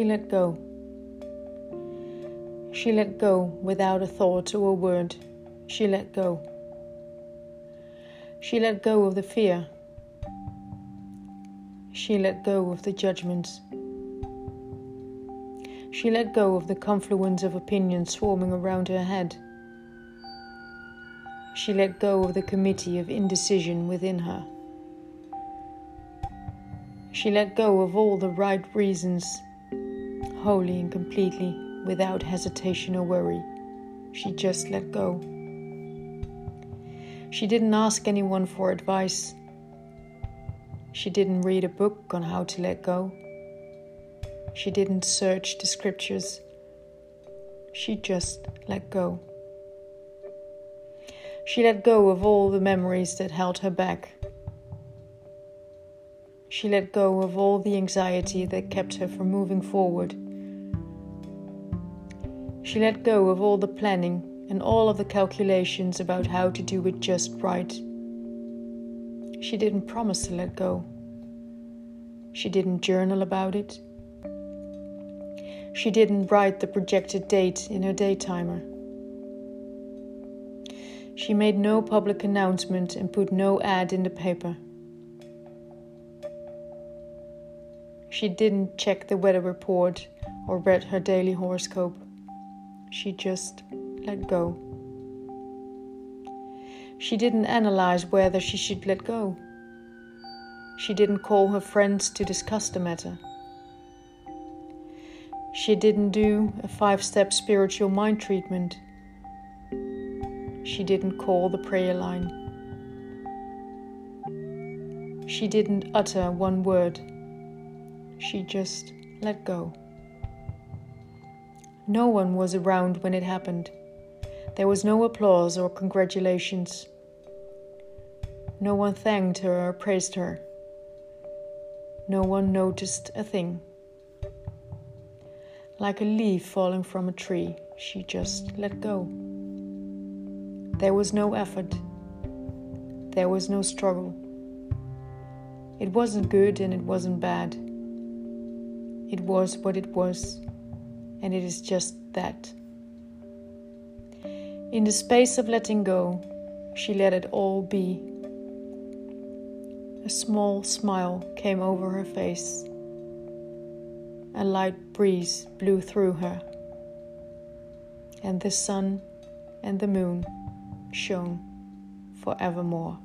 let go. She let go without a thought or a word. She let go. She let go of the fear. She let go of the judgments. She let go of the confluence of opinions swarming around her head. She let go of the committee of indecision within her. She let go of all the right reasons, wholly and completely, without hesitation or worry. She just let go. She didn't ask anyone for advice. She didn't read a book on how to let go. She didn't search the scriptures. She just let go. She let go of all the memories that held her back she let go of all the anxiety that kept her from moving forward. She let go of all the planning and all of the calculations about how to do it just right. She didn't promise to let go. She didn't journal about it. She didn't write the projected date in her day timer. She made no public announcement and put no ad in the paper. She didn't check the weather report or read her daily horoscope. She just let go. She didn't analyze whether she should let go. She didn't call her friends to discuss the matter. She didn't do a five step spiritual mind treatment. She didn't call the prayer line. She didn't utter one word she just let go. No one was around when it happened. There was no applause or congratulations. No one thanked her or praised her. No one noticed a thing. Like a leaf falling from a tree, she just let go. There was no effort. There was no struggle. It wasn't good and it wasn't bad. It was what it was, and it is just that. In the space of letting go, she let it all be. A small smile came over her face. A light breeze blew through her, and the sun and the moon shone forevermore.